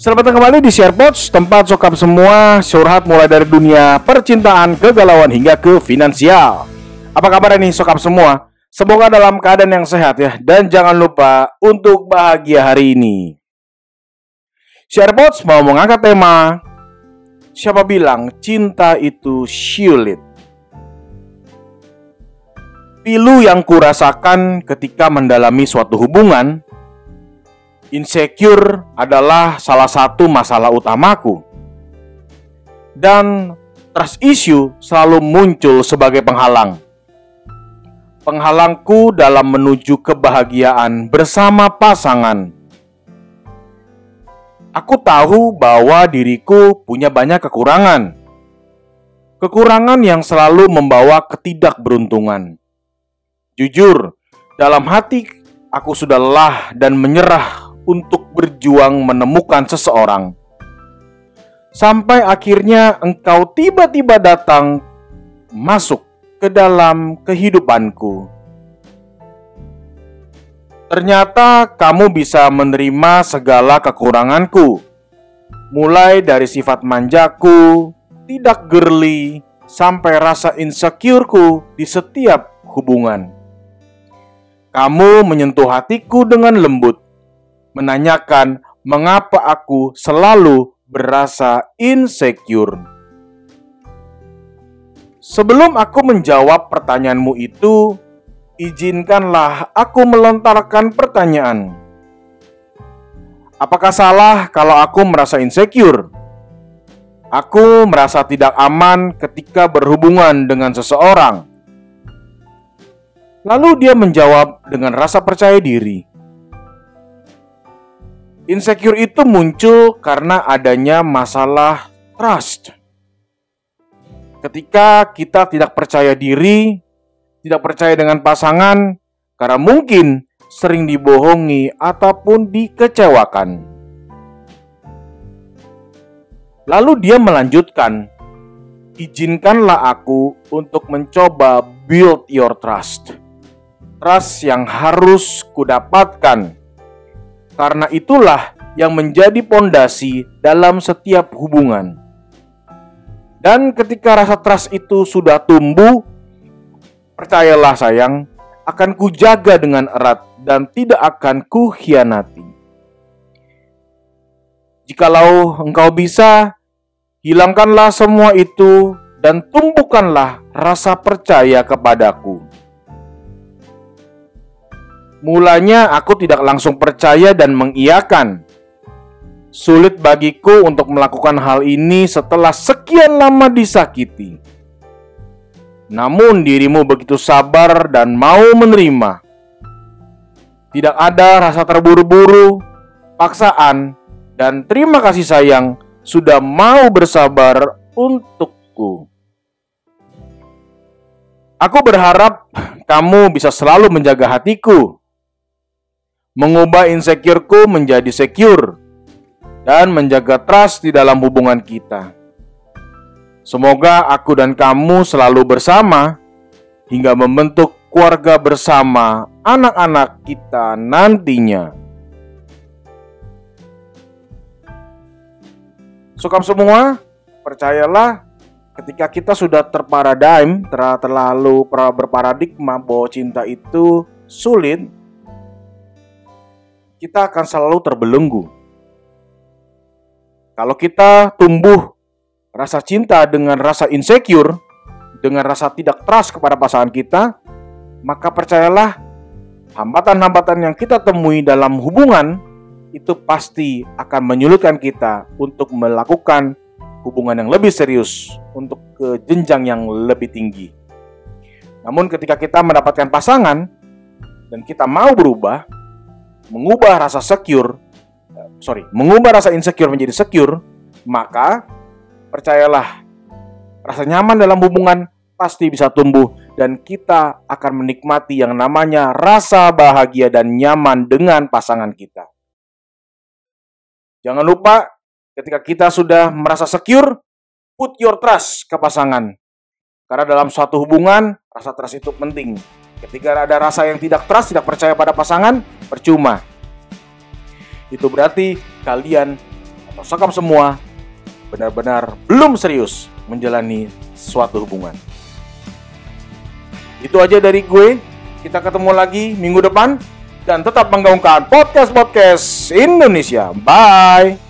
Selamat datang kembali di SharePods, tempat sokap semua curhat mulai dari dunia percintaan, kegalauan hingga ke finansial. Apa kabar nih sokap semua? Semoga dalam keadaan yang sehat ya dan jangan lupa untuk bahagia hari ini. SharePods mau mengangkat tema Siapa bilang cinta itu sulit? Pilu yang kurasakan ketika mendalami suatu hubungan Insecure adalah salah satu masalah utamaku. Dan trust issue selalu muncul sebagai penghalang. Penghalangku dalam menuju kebahagiaan bersama pasangan. Aku tahu bahwa diriku punya banyak kekurangan. Kekurangan yang selalu membawa ketidakberuntungan. Jujur, dalam hati aku sudah lelah dan menyerah untuk berjuang menemukan seseorang. Sampai akhirnya engkau tiba-tiba datang masuk ke dalam kehidupanku. Ternyata kamu bisa menerima segala kekuranganku, mulai dari sifat manjaku, tidak girly, sampai rasa insecureku di setiap hubungan. Kamu menyentuh hatiku dengan lembut, menanyakan mengapa aku selalu berasa insecure. Sebelum aku menjawab pertanyaanmu itu, izinkanlah aku melontarkan pertanyaan. Apakah salah kalau aku merasa insecure? Aku merasa tidak aman ketika berhubungan dengan seseorang. Lalu dia menjawab dengan rasa percaya diri. Insecure itu muncul karena adanya masalah trust. Ketika kita tidak percaya diri, tidak percaya dengan pasangan, karena mungkin sering dibohongi ataupun dikecewakan. Lalu dia melanjutkan, "Izinkanlah aku untuk mencoba build your trust." Trust yang harus kudapatkan karena itulah yang menjadi pondasi dalam setiap hubungan. Dan ketika rasa trust itu sudah tumbuh, percayalah sayang, akan kujaga dengan erat dan tidak akan kuhianati. Jikalau engkau bisa, hilangkanlah semua itu dan tumbuhkanlah rasa percaya kepadaku. Mulanya aku tidak langsung percaya dan mengiyakan. Sulit bagiku untuk melakukan hal ini setelah sekian lama disakiti. Namun dirimu begitu sabar dan mau menerima. Tidak ada rasa terburu-buru, paksaan, dan terima kasih sayang sudah mau bersabar untukku. Aku berharap kamu bisa selalu menjaga hatiku mengubah insecureku menjadi secure, dan menjaga trust di dalam hubungan kita. Semoga aku dan kamu selalu bersama hingga membentuk keluarga bersama anak-anak kita nantinya. Sukam semua, percayalah ketika kita sudah terparadigm, terlalu berparadigma bahwa cinta itu sulit, kita akan selalu terbelenggu. Kalau kita tumbuh rasa cinta dengan rasa insecure, dengan rasa tidak trust kepada pasangan kita, maka percayalah hambatan-hambatan yang kita temui dalam hubungan itu pasti akan menyulitkan kita untuk melakukan hubungan yang lebih serius untuk ke jenjang yang lebih tinggi. Namun ketika kita mendapatkan pasangan dan kita mau berubah, mengubah rasa secure, sorry, mengubah rasa insecure menjadi secure, maka percayalah, rasa nyaman dalam hubungan pasti bisa tumbuh dan kita akan menikmati yang namanya rasa bahagia dan nyaman dengan pasangan kita. Jangan lupa ketika kita sudah merasa secure, put your trust ke pasangan. Karena dalam suatu hubungan, rasa trust itu penting. Ketika ada rasa yang tidak trust, tidak percaya pada pasangan, percuma. Itu berarti kalian atau sekap semua benar-benar belum serius menjalani suatu hubungan. Itu aja dari gue. Kita ketemu lagi minggu depan dan tetap menggaungkan podcast-podcast Indonesia. Bye.